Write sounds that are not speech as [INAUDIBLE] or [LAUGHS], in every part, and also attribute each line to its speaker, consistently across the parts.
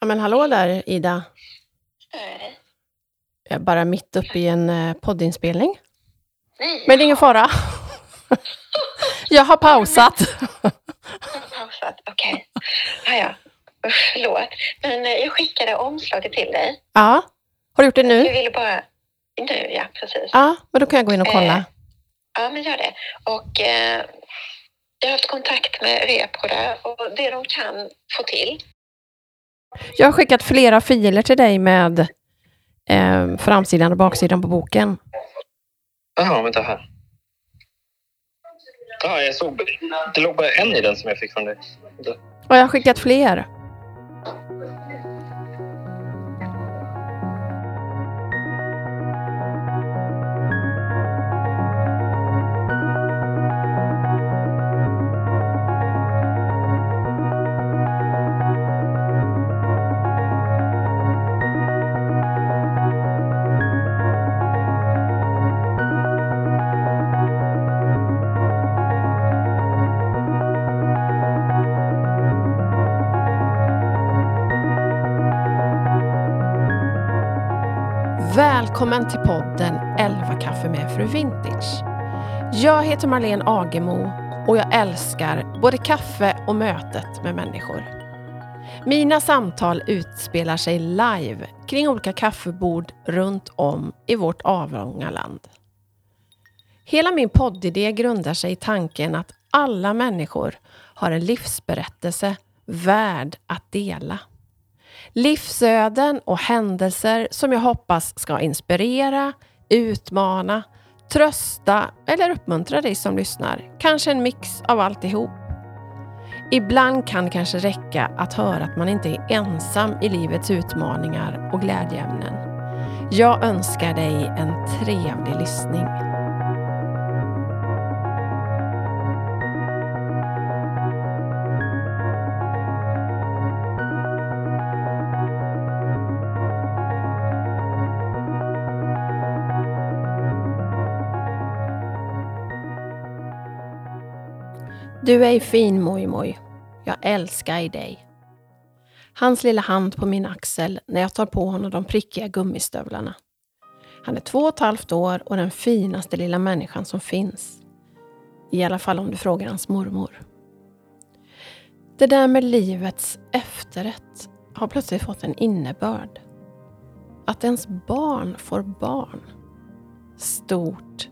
Speaker 1: Ja, men hallå där, Ida.
Speaker 2: Nej.
Speaker 1: Jag är bara mitt uppe i en eh, poddinspelning.
Speaker 2: Nej,
Speaker 1: Men det är ingen fara. [LAUGHS] Jag har pausat.
Speaker 2: jag har pausat. Okej. Ja, ja. Usch, förlåt. Men eh, jag skickade omslaget till dig.
Speaker 1: Ja, har du gjort det
Speaker 2: Jag
Speaker 1: nu?
Speaker 2: ville bara... Nu, ja. Precis.
Speaker 1: Ja, men då kan jag gå in och kolla.
Speaker 2: Eh. Ja, men gör det. Och eh, jag har haft kontakt med Repro där och det de kan få till.
Speaker 1: Jag har skickat flera filer till dig med eh, framsidan och baksidan på boken.
Speaker 3: Jaha, vänta här. Ja, jag såg... Det låg bara en i den som jag fick från dig.
Speaker 1: Och jag har skickat fler. Välkommen till podden 11 kaffe med fru Vintage. Jag heter Marlene Agemo och jag älskar både kaffe och mötet med människor. Mina samtal utspelar sig live kring olika kaffebord runt om i vårt avlånga land. Hela min poddidé grundar sig i tanken att alla människor har en livsberättelse värd att dela. Livsöden och händelser som jag hoppas ska inspirera, utmana, trösta eller uppmuntra dig som lyssnar. Kanske en mix av alltihop. Ibland kan det kanske räcka att höra att man inte är ensam i livets utmaningar och glädjeämnen. Jag önskar dig en trevlig lyssning. Du är fin mojmoj. Jag älskar dig. Hans lilla hand på min axel när jag tar på honom de prickiga gummistövlarna. Han är två och ett halvt år och den finaste lilla människan som finns. I alla fall om du frågar hans mormor. Det där med livets efterrätt har plötsligt fått en innebörd. Att ens barn får barn. Stort.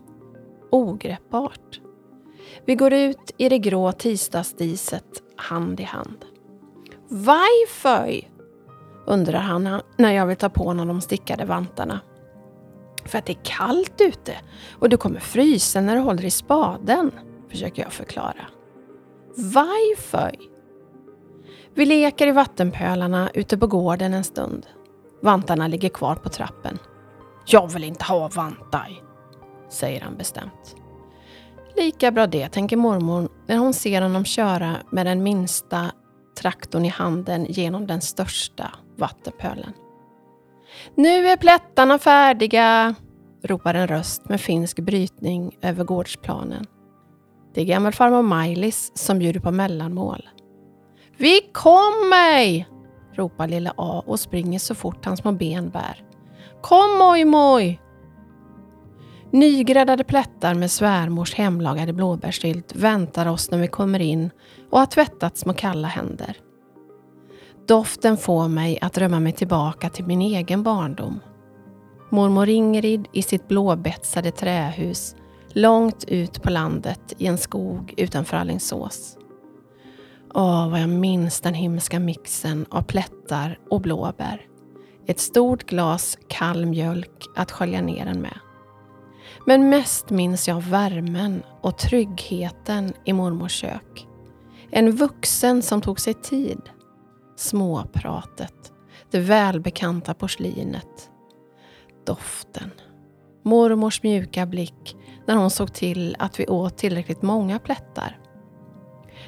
Speaker 1: Ogreppbart. Vi går ut i det grå tisdagsdiset hand i hand. Varför? undrar han när jag vill ta på honom de stickade vantarna. För att det är kallt ute och du kommer frysa när du håller i spaden, försöker jag förklara. Varför? Vi leker i vattenpölarna ute på gården en stund. Vantarna ligger kvar på trappen. Jag vill inte ha vantar, säger han bestämt. Lika bra det, tänker mormor när hon ser honom köra med den minsta traktorn i handen genom den största vattenpölen. Nu är plättarna färdiga, ropar en röst med finsk brytning över gårdsplanen. Det är gammelfarmor Maj-Lis som bjuder på mellanmål. Vi kommer! ropar lilla A och springer så fort hans små ben bär. Kom moj moj! Nygräddade plättar med svärmors hemlagade blåbärssylt väntar oss när vi kommer in och har tvättat små kalla händer. Doften får mig att drömma mig tillbaka till min egen barndom. Mormor Ingrid i sitt blåbetsade trähus långt ut på landet i en skog utanför Alingsås. Åh, vad jag minns den himmelska mixen av plättar och blåbär. Ett stort glas kall mjölk att skölja ner den med. Men mest minns jag värmen och tryggheten i mormors kök. En vuxen som tog sig tid. Småpratet. Det välbekanta porslinet. Doften. Mormors mjuka blick när hon såg till att vi åt tillräckligt många plättar.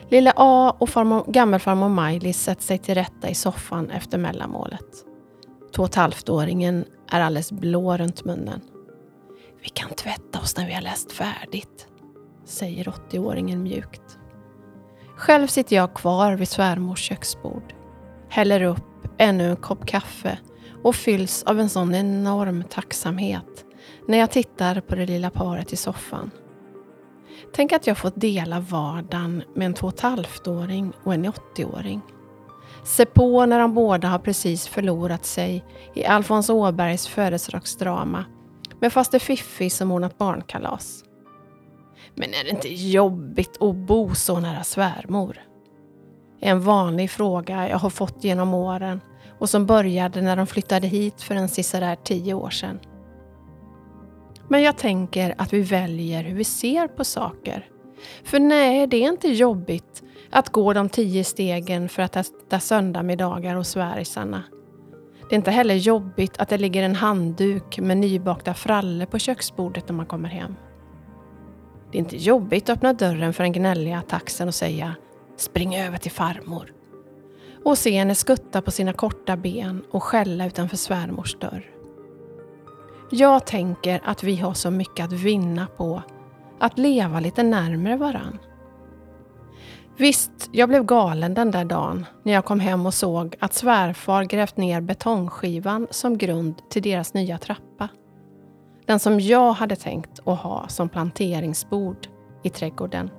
Speaker 1: Lilla A och farmor, gammelfarmor Maj-Lis sätter sig till rätta i soffan efter mellanmålet. Två och ett halvt-åringen är alldeles blå runt munnen. Vi kan tvätta oss när vi har läst färdigt, säger 80-åringen mjukt. Själv sitter jag kvar vid svärmors köksbord. häller upp ännu en kopp kaffe och fylls av en sån enorm tacksamhet när jag tittar på det lilla paret i soffan. Tänk att jag fått dela vardagen med en två och ett halvt-åring och en 80-åring. Se på när de båda har precis förlorat sig i Alfons Åbergs födelsedagsdrama med faster Fiffi som ordnat barnkalas. Men är det inte jobbigt att bo så nära svärmor? En vanlig fråga jag har fått genom åren och som började när de flyttade hit för en sisådär tio år sedan. Men jag tänker att vi väljer hur vi ser på saker. För nej, det är inte jobbigt att gå de tio stegen för att äta söndagsmiddagar hos svärisarna. Det är inte heller jobbigt att det ligger en handduk med nybakta frallor på köksbordet när man kommer hem. Det är inte jobbigt att öppna dörren för den gnälliga taxen och säga “spring över till farmor” och se henne skutta på sina korta ben och skälla utanför svärmors dörr. Jag tänker att vi har så mycket att vinna på att leva lite närmare varann. Visst, jag blev galen den där dagen när jag kom hem och såg att svärfar grävt ner betongskivan som grund till deras nya trappa. Den som jag hade tänkt att ha som planteringsbord i trädgården.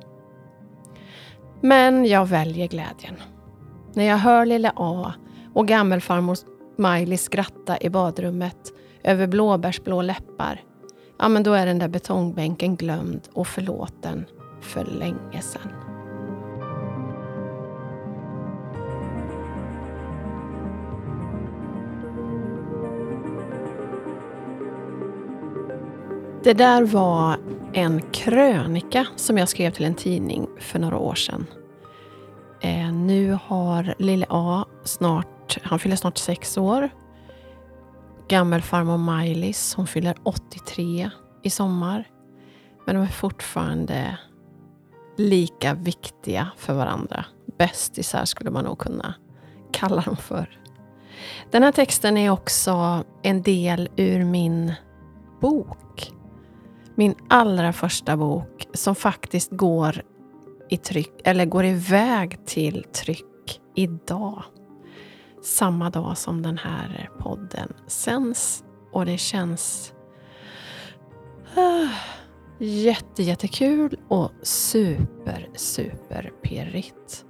Speaker 1: Men jag väljer glädjen. När jag hör lille A och gammelfarmor Miley skratta i badrummet över blåbärsblå läppar, ja men då är den där betongbänken glömd och förlåten för länge sedan. Det där var en krönika som jag skrev till en tidning för några år sedan. Eh, nu har lille A snart, han fyller snart sex år. Gammelfarmor Maj-Lis, hon fyller 83 i sommar. Men de är fortfarande lika viktiga för varandra. Bästisar skulle man nog kunna kalla dem för. Den här texten är också en del ur min bok min allra första bok som faktiskt går i tryck, eller går iväg till tryck idag. Samma dag som den här podden sänds. Och det känns uh, jätte, jättekul och super, super pirrigt.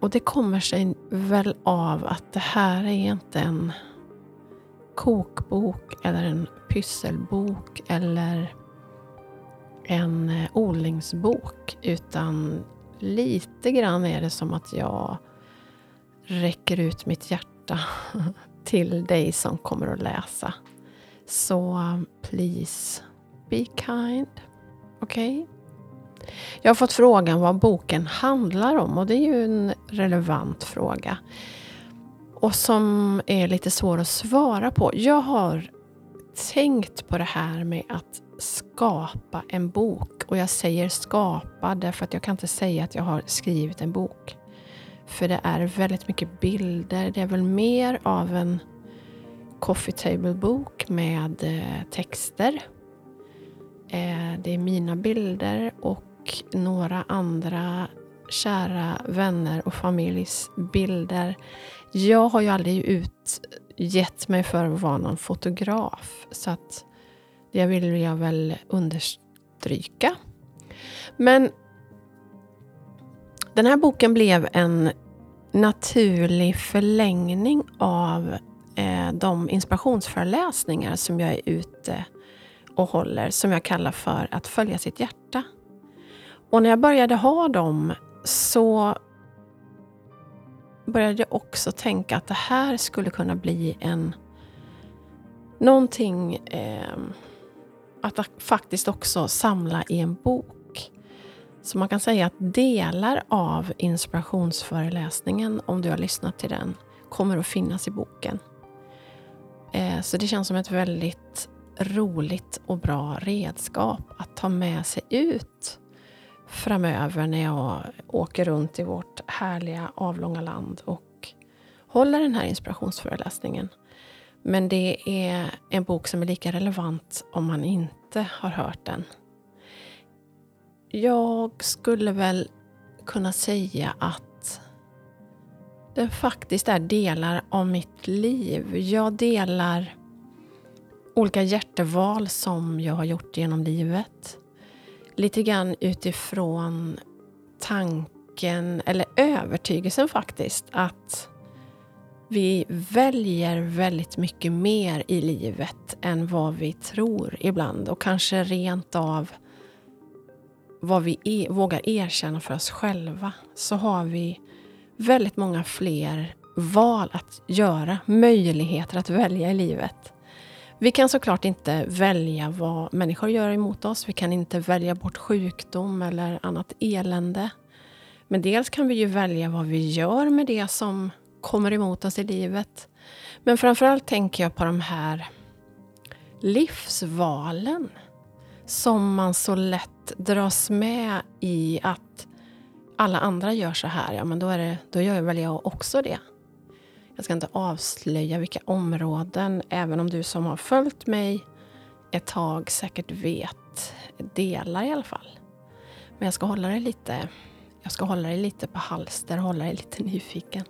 Speaker 1: Och det kommer sig väl av att det här är inte en kokbok eller en pysselbok eller en eh, odlingsbok utan lite grann är det som att jag räcker ut mitt hjärta [LAUGHS] till dig som kommer att läsa. Så please be kind. Okej? Okay? Jag har fått frågan vad boken handlar om och det är ju en relevant fråga. Och som är lite svår att svara på. Jag har tänkt på det här med att skapa en bok. Och jag säger skapa därför att jag kan inte säga att jag har skrivit en bok. För det är väldigt mycket bilder. Det är väl mer av en coffee table-bok med eh, texter. Eh, det är mina bilder och några andra kära vänner och familjs bilder. Jag har ju aldrig utgett mig för att vara någon fotograf. Så att det vill jag väl understryka. Men den här boken blev en naturlig förlängning av eh, de inspirationsföreläsningar som jag är ute och håller, som jag kallar för att följa sitt hjärta. Och när jag började ha dem så började jag också tänka att det här skulle kunna bli en någonting eh, att faktiskt också samla i en bok. Så man kan säga att delar av inspirationsföreläsningen, om du har lyssnat till den, kommer att finnas i boken. Eh, så det känns som ett väldigt roligt och bra redskap att ta med sig ut framöver när jag åker runt i vårt härliga avlånga land och håller den här inspirationsföreläsningen. Men det är en bok som är lika relevant om man inte har hört den. Jag skulle väl kunna säga att den faktiskt är delar av mitt liv. Jag delar olika hjärteval som jag har gjort genom livet. Lite grann utifrån tanken, eller övertygelsen faktiskt, att vi väljer väldigt mycket mer i livet än vad vi tror ibland och kanske rent av vad vi är, vågar erkänna för oss själva så har vi väldigt många fler val att göra, möjligheter att välja i livet. Vi kan såklart inte välja vad människor gör emot oss. Vi kan inte välja bort sjukdom eller annat elände. Men dels kan vi ju välja vad vi gör med det som kommer emot oss i livet. Men framförallt tänker jag på de här livsvalen som man så lätt dras med i att alla andra gör så här, ja men då, är det, då gör väl jag också det. Jag ska inte avslöja vilka områden, även om du som har följt mig ett tag säkert vet delar i alla fall. Men jag ska hålla dig lite, jag ska hålla dig lite på halster, hålla dig lite nyfiken.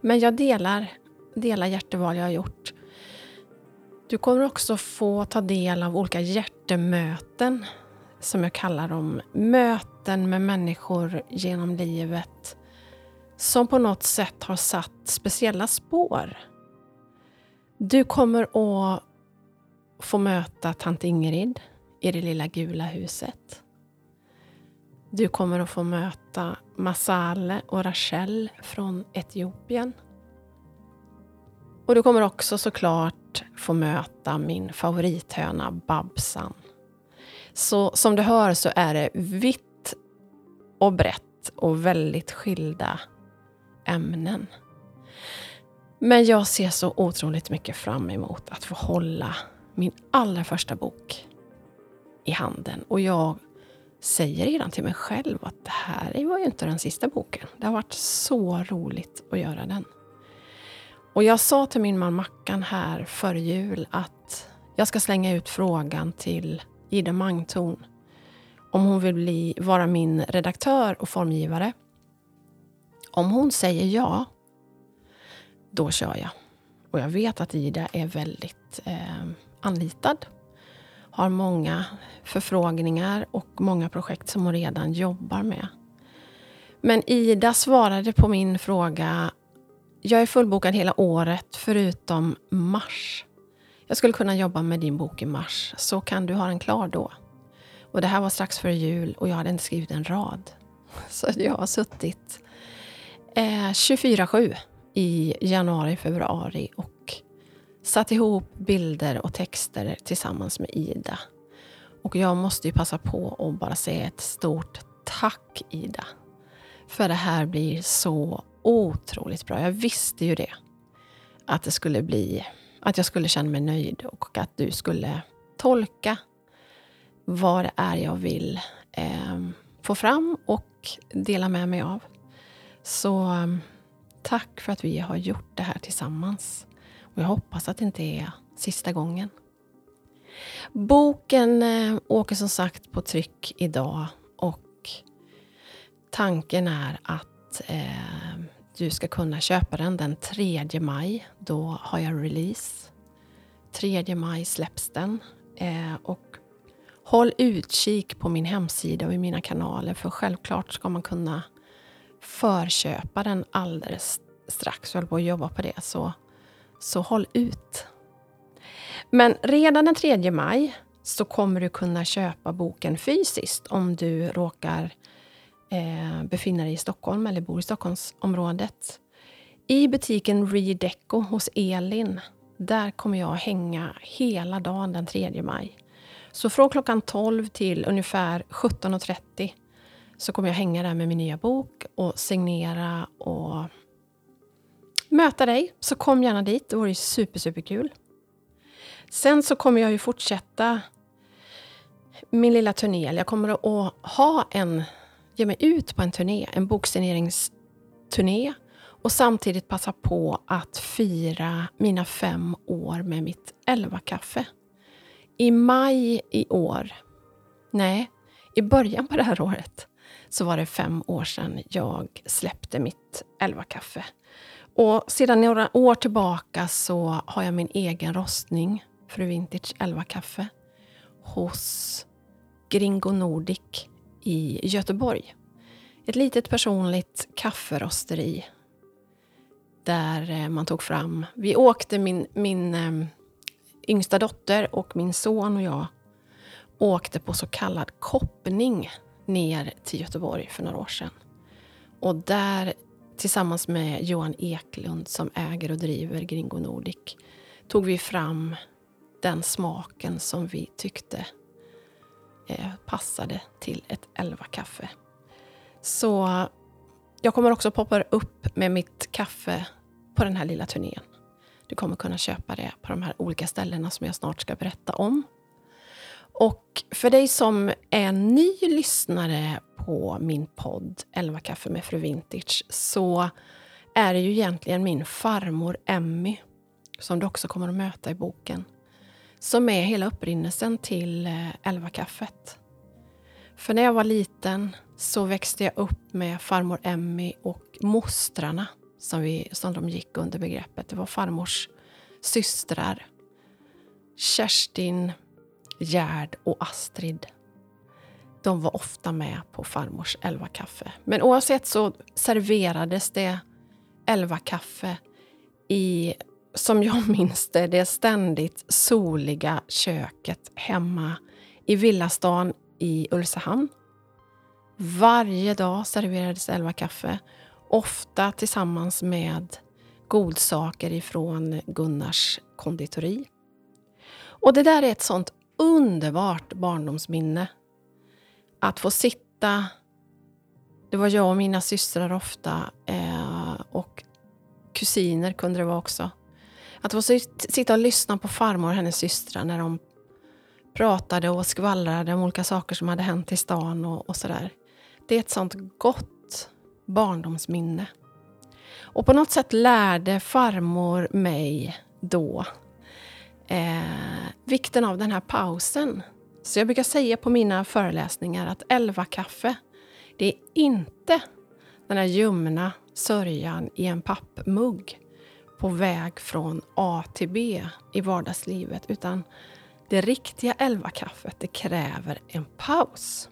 Speaker 1: Men jag delar, delar hjärteval jag har gjort. Du kommer också få ta del av olika hjärtemöten, som jag kallar dem. Möten med människor genom livet som på något sätt har satt speciella spår. Du kommer att få möta tant Ingrid i det lilla gula huset. Du kommer att få möta Masale och Rachel från Etiopien. Och du kommer också såklart få möta min favorithöna Babsan. Så som du hör så är det vitt och brett och väldigt skilda ämnen. Men jag ser så otroligt mycket fram emot att få hålla min allra första bok i handen. Och jag säger redan till mig själv att det här var ju inte den sista boken. Det har varit så roligt att göra den. Och jag sa till min man Mackan här före jul att jag ska slänga ut frågan till Ida Mangtorn om hon vill bli, vara min redaktör och formgivare. Om hon säger ja, då kör jag. Och jag vet att Ida är väldigt eh, anlitad. Har många förfrågningar och många projekt som hon redan jobbar med. Men Ida svarade på min fråga. Jag är fullbokad hela året förutom mars. Jag skulle kunna jobba med din bok i mars, så kan du ha den klar då? Och det här var strax före jul och jag hade inte skrivit en rad. [LAUGHS] Så jag har suttit eh, 24-7 i januari, februari och satt ihop bilder och texter tillsammans med Ida. Och jag måste ju passa på att bara säga ett stort tack Ida. För det här blir så otroligt bra. Jag visste ju det. Att det skulle bli, att jag skulle känna mig nöjd och att du skulle tolka vad det är jag vill eh, få fram och dela med mig av. Så eh, tack för att vi har gjort det här tillsammans. Och jag hoppas att det inte är sista gången. Boken eh, åker som sagt på tryck idag och tanken är att eh, du ska kunna köpa den den 3 maj. Då har jag release. 3 maj släpps den. Eh, och håll utkik på min hemsida och i mina kanaler för självklart ska man kunna förköpa den alldeles strax. Jag håller på att jobba på det, så, så håll ut. Men redan den 3 maj så kommer du kunna köpa boken fysiskt om du råkar eh, befinna dig i Stockholm eller bor i Stockholmsområdet. I butiken Redeco hos Elin, där kommer jag hänga hela dagen den 3 maj. Så från klockan 12 till ungefär 17.30 så kommer jag hänga där med min nya bok och signera och möta dig. Så kom gärna dit, det vore super, superkul. Sen så kommer jag ju fortsätta min lilla turné. Jag kommer att ha en, ge mig ut på en turné, en boksigneringsturné och samtidigt passa på att fira mina fem år med mitt elva kaffe. I maj i år, nej, i början på det här året, så var det fem år sedan jag släppte mitt 11-kaffe. Och sedan några år tillbaka så har jag min egen rostning, Fru Vintage 11-kaffe, hos Gringo Nordic i Göteborg. Ett litet personligt kafferosteri där eh, man tog fram... Vi åkte, min, min eh, yngsta dotter och min son och jag åkte på så kallad koppning ner till Göteborg för några år sedan. Och där, tillsammans med Johan Eklund som äger och driver Gringo Nordic, tog vi fram den smaken som vi tyckte eh, passade till ett elva-kaffe. Så jag kommer också poppa upp med mitt kaffe på den här lilla turnén. Du kommer kunna köpa det på de här olika ställena som jag snart ska berätta om. Och för dig som är ny lyssnare på min podd 11 kaffe med Fru Vintage så är det ju egentligen min farmor Emmy som du också kommer att möta i boken som är hela upprinnelsen till eh, 11 kaffet. För när jag var liten så växte jag upp med farmor Emmy och mostrarna som, vi, som de gick under begreppet. Det var farmors systrar. Kerstin, Gerd och Astrid. De var ofta med på farmors elva kaffe. Men oavsett så serverades det elva kaffe i, som jag [LAUGHS] minns det, det ständigt soliga köket hemma i villastan i Ulricehamn. Varje dag serverades elva kaffe, ofta tillsammans med godsaker ifrån Gunnars konditori. Och det där är ett sånt underbart barndomsminne. Att få sitta, det var jag och mina systrar ofta eh, och kusiner kunde det vara också. Att få sitta och lyssna på farmor och hennes systrar när de pratade och skvallrade om olika saker som hade hänt i stan och, och sådär. Det är ett sånt gott barndomsminne. Och på något sätt lärde farmor mig då eh, vikten av den här pausen. Så jag brukar säga på mina föreläsningar att elva kaffe det är inte den här ljumna sörjan i en pappmugg på väg från A till B i vardagslivet, utan det riktiga elva kaffet det kräver en paus.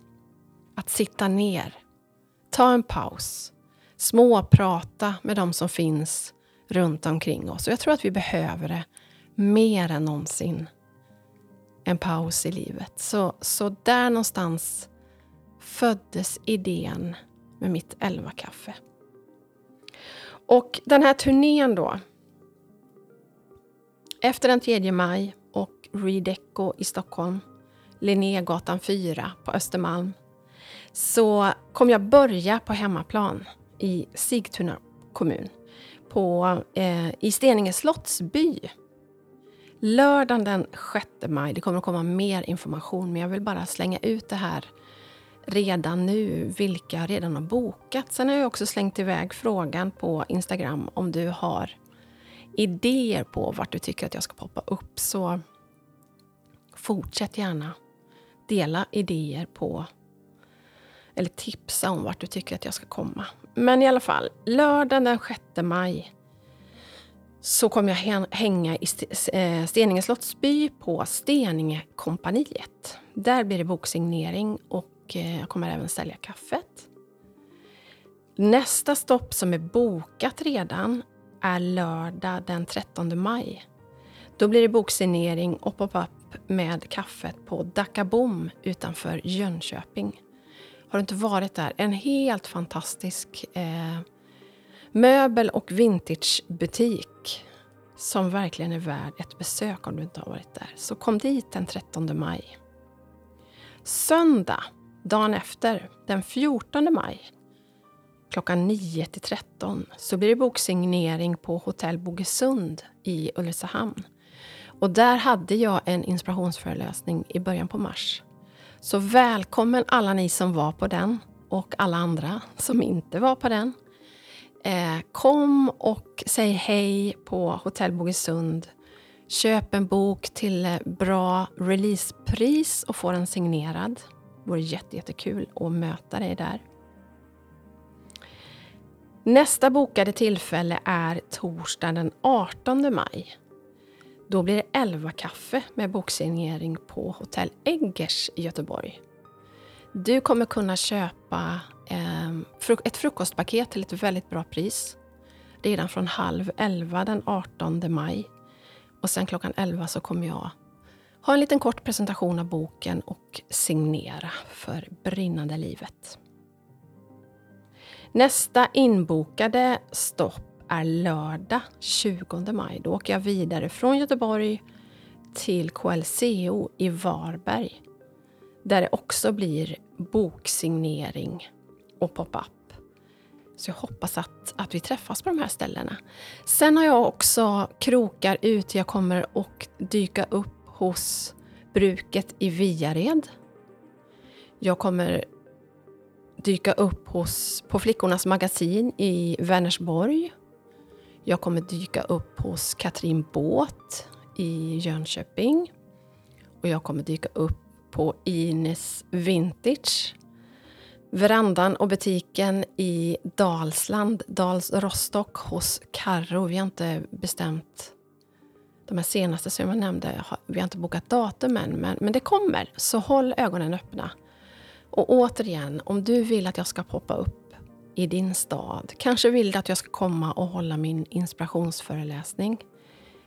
Speaker 1: Att sitta ner, ta en paus, småprata med de som finns runt omkring oss. Och jag tror att vi behöver det mer än någonsin. En paus i livet. Så, så där någonstans föddes idén med mitt elva kaffe. Och den här turnén då. Efter den 3 maj och Redeco i Stockholm, Linnégatan 4 på Östermalm, så kom jag börja på hemmaplan i Sigtuna kommun, på, eh, i Steninge slottsby. Lördagen den 6 maj, det kommer att komma mer information, men jag vill bara slänga ut det här redan nu, vilka redan har bokat. Sen har jag också slängt iväg frågan på Instagram om du har idéer på vart du tycker att jag ska poppa upp. Så fortsätt gärna dela idéer på eller tipsa om vart du tycker att jag ska komma. Men i alla fall, lördagen den 6 maj så kommer jag hänga i eh, Steninge slottsby på Steningekompaniet. Där blir det boksignering och eh, jag kommer även sälja kaffet. Nästa stopp som är bokat redan är lördag den 13 maj. Då blir det boksignering och pop-up med kaffet på Dackabom utanför Jönköping. Har du inte varit där? En helt fantastisk eh, möbel och vintagebutik som verkligen är värd ett besök om du inte har varit där. Så kom dit den 13 maj. Söndag, dagen efter, den 14 maj klockan 9 till 13 så blir det boksignering på Hotell Bogesund i Ulricehamn. Och där hade jag en inspirationsföreläsning i början på mars. Så välkommen alla ni som var på den och alla andra som inte var på den. Eh, kom och säg hej på Hotell Bogesund. Köp en bok till eh, bra releasepris och få den signerad. Det vore jättekul att möta dig där. Nästa bokade tillfälle är torsdagen den 18 maj. Då blir det 11 kaffe med boksignering på Hotell Eggers i Göteborg. Du kommer kunna köpa Ehm, ett frukostpaket till ett väldigt bra pris redan från halv 11 den 18 maj. Och sen klockan 11 så kommer jag ha en liten kort presentation av boken och signera för brinnande livet. Nästa inbokade stopp är lördag 20 maj. Då åker jag vidare från Göteborg till KLCO i Varberg. Där det också blir boksignering och pop-up. Så jag hoppas att, att vi träffas på de här ställena. Sen har jag också krokar ut. Jag kommer att dyka upp hos bruket i Viared. Jag kommer dyka upp hos, på Flickornas magasin i Vänersborg. Jag kommer dyka upp hos Katrin Båt i Jönköping. Och jag kommer dyka upp på Ines Vintage. Verandan och butiken i Dalsland, Dals Rostock hos Karro. Vi har inte bestämt de här senaste som jag nämnde. Vi har inte bokat datum än, men, men det kommer. Så håll ögonen öppna. Och återigen, om du vill att jag ska poppa upp i din stad, kanske vill du att jag ska komma och hålla min inspirationsföreläsning.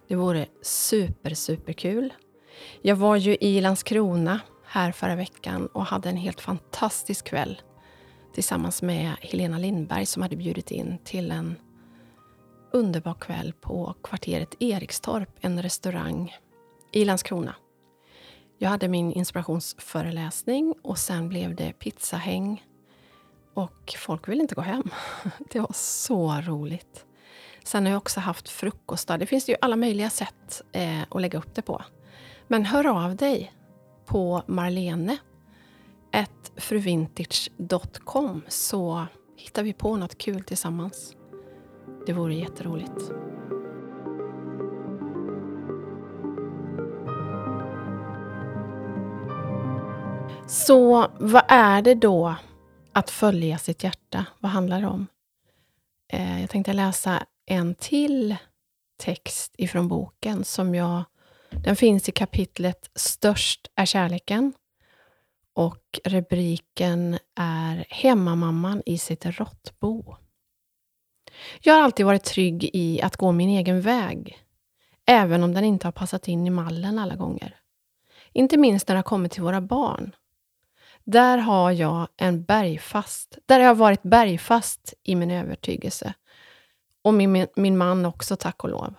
Speaker 1: Det vore super, superkul. Jag var ju i Landskrona här förra veckan och hade en helt fantastisk kväll tillsammans med Helena Lindberg som hade bjudit in till en underbar kväll på kvarteret Erikstorp, en restaurang i Landskrona. Jag hade min inspirationsföreläsning och sen blev det pizzahäng. Och folk ville inte gå hem. [LAUGHS] Det var så roligt. Sen har jag också haft frukostar. Det finns ju alla möjliga sätt eh, att lägga upp det på. Men hör av dig på Marlene fruvintage.com så hittar vi på något kul tillsammans. Det vore jätteroligt. Så vad är det då att följa sitt hjärta? Vad handlar det om? Eh, jag tänkte läsa en till text ifrån boken som jag... Den finns i kapitlet Störst är kärleken. Och rubriken är Hemmamamman i sitt råttbo. Jag har alltid varit trygg i att gå min egen väg, även om den inte har passat in i mallen alla gånger. Inte minst när det har kommit till våra barn. Där har jag en bergfast, där har jag varit bergfast i min övertygelse. Och min, min man också, tack och lov.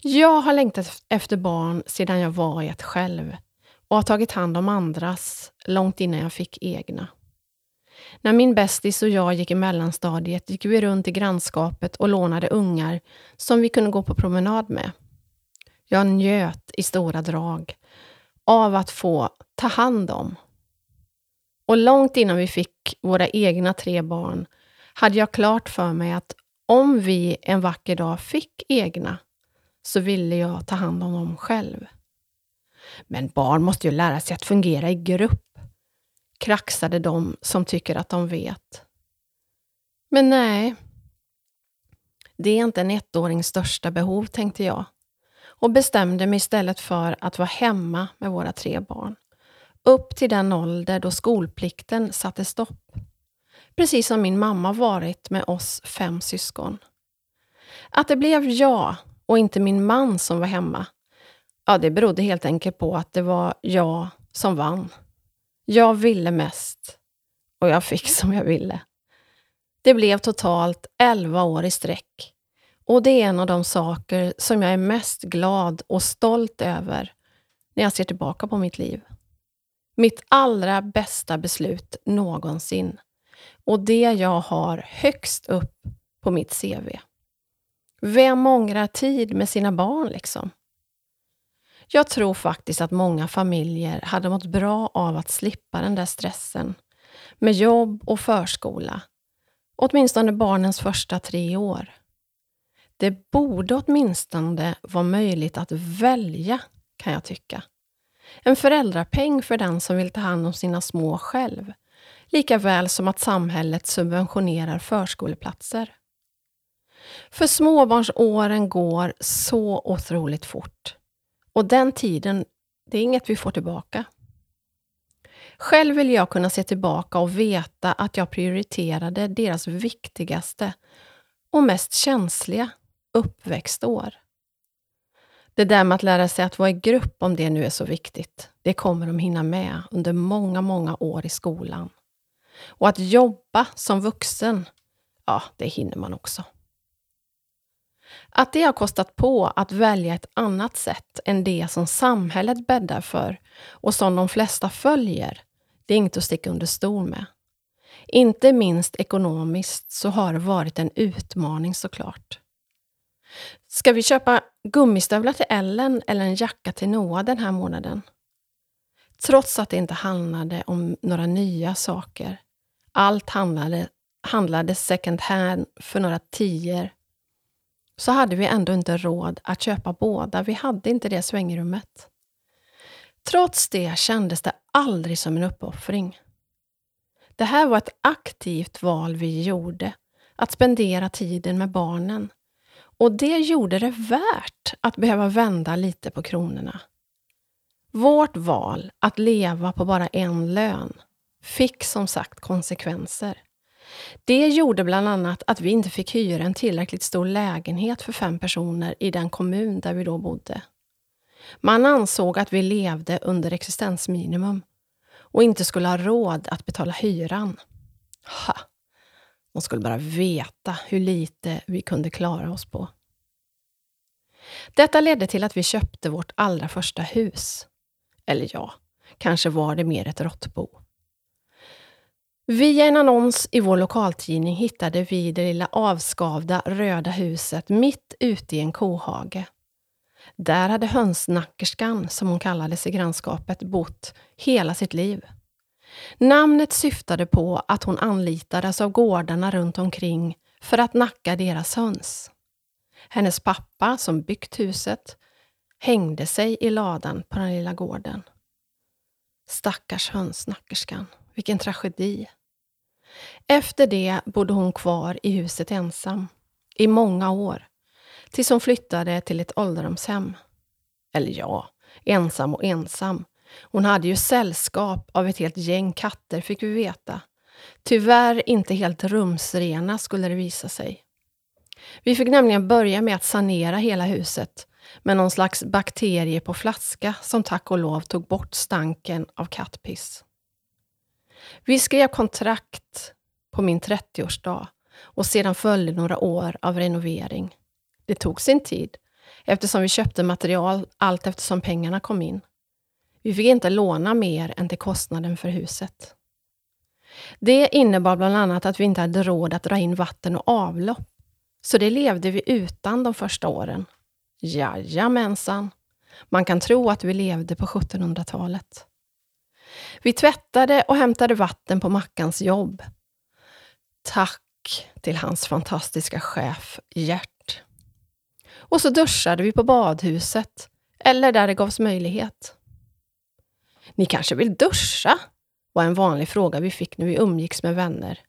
Speaker 1: Jag har längtat efter barn sedan jag var ett själv och har tagit hand om andras långt innan jag fick egna. När min bästis och jag gick i mellanstadiet gick vi runt i grannskapet och lånade ungar som vi kunde gå på promenad med. Jag njöt i stora drag av att få ta hand om. Och långt innan vi fick våra egna tre barn hade jag klart för mig att om vi en vacker dag fick egna så ville jag ta hand om dem själv. Men barn måste ju lära sig att fungera i grupp, kraxade de som tycker att de vet. Men nej, det är inte en ettårings största behov, tänkte jag och bestämde mig istället för att vara hemma med våra tre barn. Upp till den ålder då skolplikten satte stopp. Precis som min mamma varit med oss fem syskon. Att det blev jag och inte min man som var hemma Ja, det berodde helt enkelt på att det var jag som vann. Jag ville mest och jag fick som jag ville. Det blev totalt 11 år i sträck. Och det är en av de saker som jag är mest glad och stolt över när jag ser tillbaka på mitt liv. Mitt allra bästa beslut någonsin. Och det jag har högst upp på mitt CV. Vem ångrar tid med sina barn liksom? Jag tror faktiskt att många familjer hade mått bra av att slippa den där stressen med jobb och förskola. Åtminstone barnens första tre år. Det borde åtminstone vara möjligt att välja, kan jag tycka. En föräldrapeng för den som vill ta hand om sina små själv. lika väl som att samhället subventionerar förskoleplatser. För småbarnsåren går så otroligt fort. Och den tiden, det är inget vi får tillbaka. Själv vill jag kunna se tillbaka och veta att jag prioriterade deras viktigaste och mest känsliga uppväxtår. Det där med att lära sig att vara i grupp, om det nu är så viktigt, det kommer de hinna med under många, många år i skolan. Och att jobba som vuxen, ja, det hinner man också. Att det har kostat på att välja ett annat sätt än det som samhället bäddar för och som de flesta följer, det är inget att sticka under stol med. Inte minst ekonomiskt så har det varit en utmaning såklart. Ska vi köpa gummistövlar till Ellen eller en jacka till Noah den här månaden? Trots att det inte handlade om några nya saker. Allt handlade, handlade second hand för några tior. Så hade vi ändå inte råd att köpa båda. Vi hade inte det svängrummet. Trots det kändes det aldrig som en uppoffring. Det här var ett aktivt val vi gjorde, att spendera tiden med barnen. Och det gjorde det värt att behöva vända lite på kronorna. Vårt val att leva på bara en lön fick som sagt konsekvenser. Det gjorde bland annat att vi inte fick hyra en tillräckligt stor lägenhet för fem personer i den kommun där vi då bodde. Man ansåg att vi levde under existensminimum och inte skulle ha råd att betala hyran. Ha! De skulle bara veta hur lite vi kunde klara oss på. Detta ledde till att vi köpte vårt allra första hus. Eller ja, kanske var det mer ett råttbo. Via en annons i vår lokaltidning hittade vi det lilla avskavda röda huset mitt ute i en kohage. Där hade hönsnackerskan, som hon kallades i grannskapet, bott hela sitt liv. Namnet syftade på att hon anlitades av gårdarna runt omkring för att nacka deras höns. Hennes pappa, som byggt huset, hängde sig i ladan på den lilla gården. Stackars hönsnackerskan, vilken tragedi. Efter det bodde hon kvar i huset ensam, i många år, tills hon flyttade till ett ålderdomshem. Eller ja, ensam och ensam. Hon hade ju sällskap av ett helt gäng katter, fick vi veta. Tyvärr inte helt rumsrena, skulle det visa sig. Vi fick nämligen börja med att sanera hela huset med någon slags bakterie på flaska som tack och lov tog bort stanken av kattpiss. Vi skrev kontrakt på min 30-årsdag och sedan följde några år av renovering. Det tog sin tid eftersom vi köpte material allt eftersom pengarna kom in. Vi fick inte låna mer än till kostnaden för huset. Det innebar bland annat att vi inte hade råd att dra in vatten och avlopp. Så det levde vi utan de första åren. Jajamensan. Man kan tro att vi levde på 1700-talet. Vi tvättade och hämtade vatten på Mackans jobb. Tack till hans fantastiska chef Gert. Och så duschade vi på badhuset, eller där det gavs möjlighet. Ni kanske vill duscha? var en vanlig fråga vi fick när vi umgicks med vänner.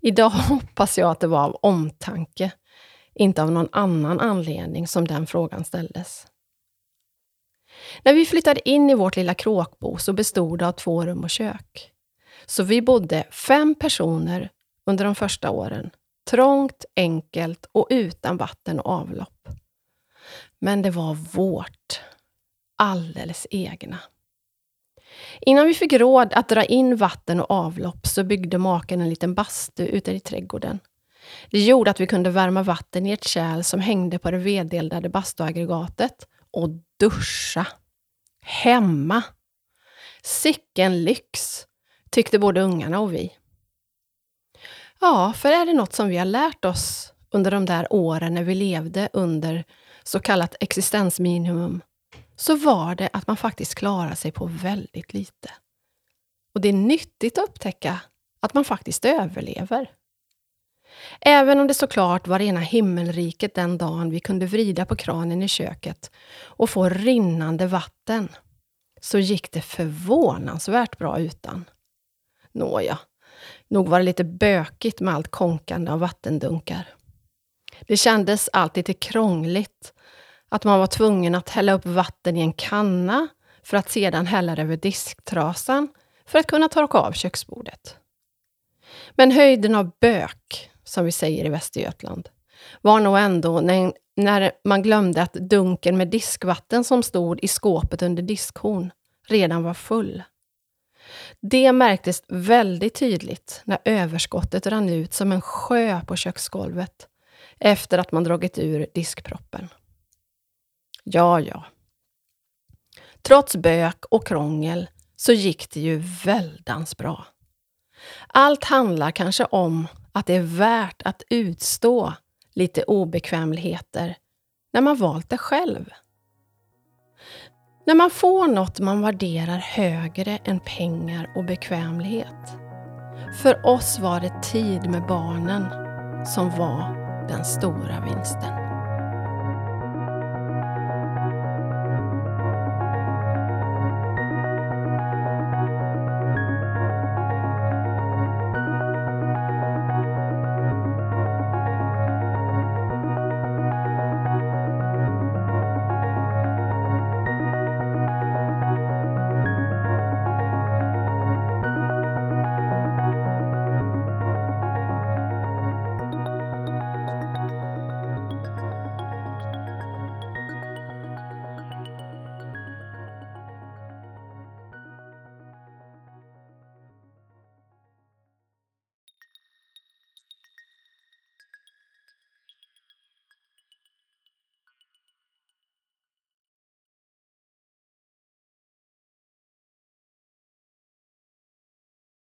Speaker 1: Idag [LAUGHS] hoppas jag att det var av omtanke, inte av någon annan anledning som den frågan ställdes. När vi flyttade in i vårt lilla kråkbo så bestod det av två rum och kök. Så vi bodde fem personer under de första åren. Trångt, enkelt och utan vatten och avlopp. Men det var vårt. Alldeles egna. Innan vi fick råd att dra in vatten och avlopp så byggde maken en liten bastu ute i trädgården. Det gjorde att vi kunde värma vatten i ett kärl som hängde på det vedeldade bastuaggregatet och duscha. Hemma! Sicken lyx, tyckte både ungarna och vi. Ja, för är det något som vi har lärt oss under de där åren när vi levde under så kallat existensminimum, så var det att man faktiskt klarar sig på väldigt lite. Och det är nyttigt att upptäcka att man faktiskt överlever. Även om det såklart var rena himmelriket den dagen vi kunde vrida på kranen i köket och få rinnande vatten, så gick det förvånansvärt bra utan. Nåja, Nog var det lite bökigt med allt konkande av vattendunkar. Det kändes alltid lite krångligt att man var tvungen att hälla upp vatten i en kanna för att sedan hälla det över disktrasan för att kunna torka av köksbordet. Men höjden av bök, som vi säger i Västergötland, var nog ändå när, när man glömde att dunken med diskvatten som stod i skåpet under diskhon redan var full. Det märktes väldigt tydligt när överskottet rann ut som en sjö på köksgolvet efter att man dragit ur diskproppen. Ja, ja. Trots bök och krångel så gick det ju väldans bra. Allt handlar kanske om att det är värt att utstå lite obekvämligheter när man valt det själv. När man får något man värderar högre än pengar och bekvämlighet. För oss var det tid med barnen som var den stora vinsten.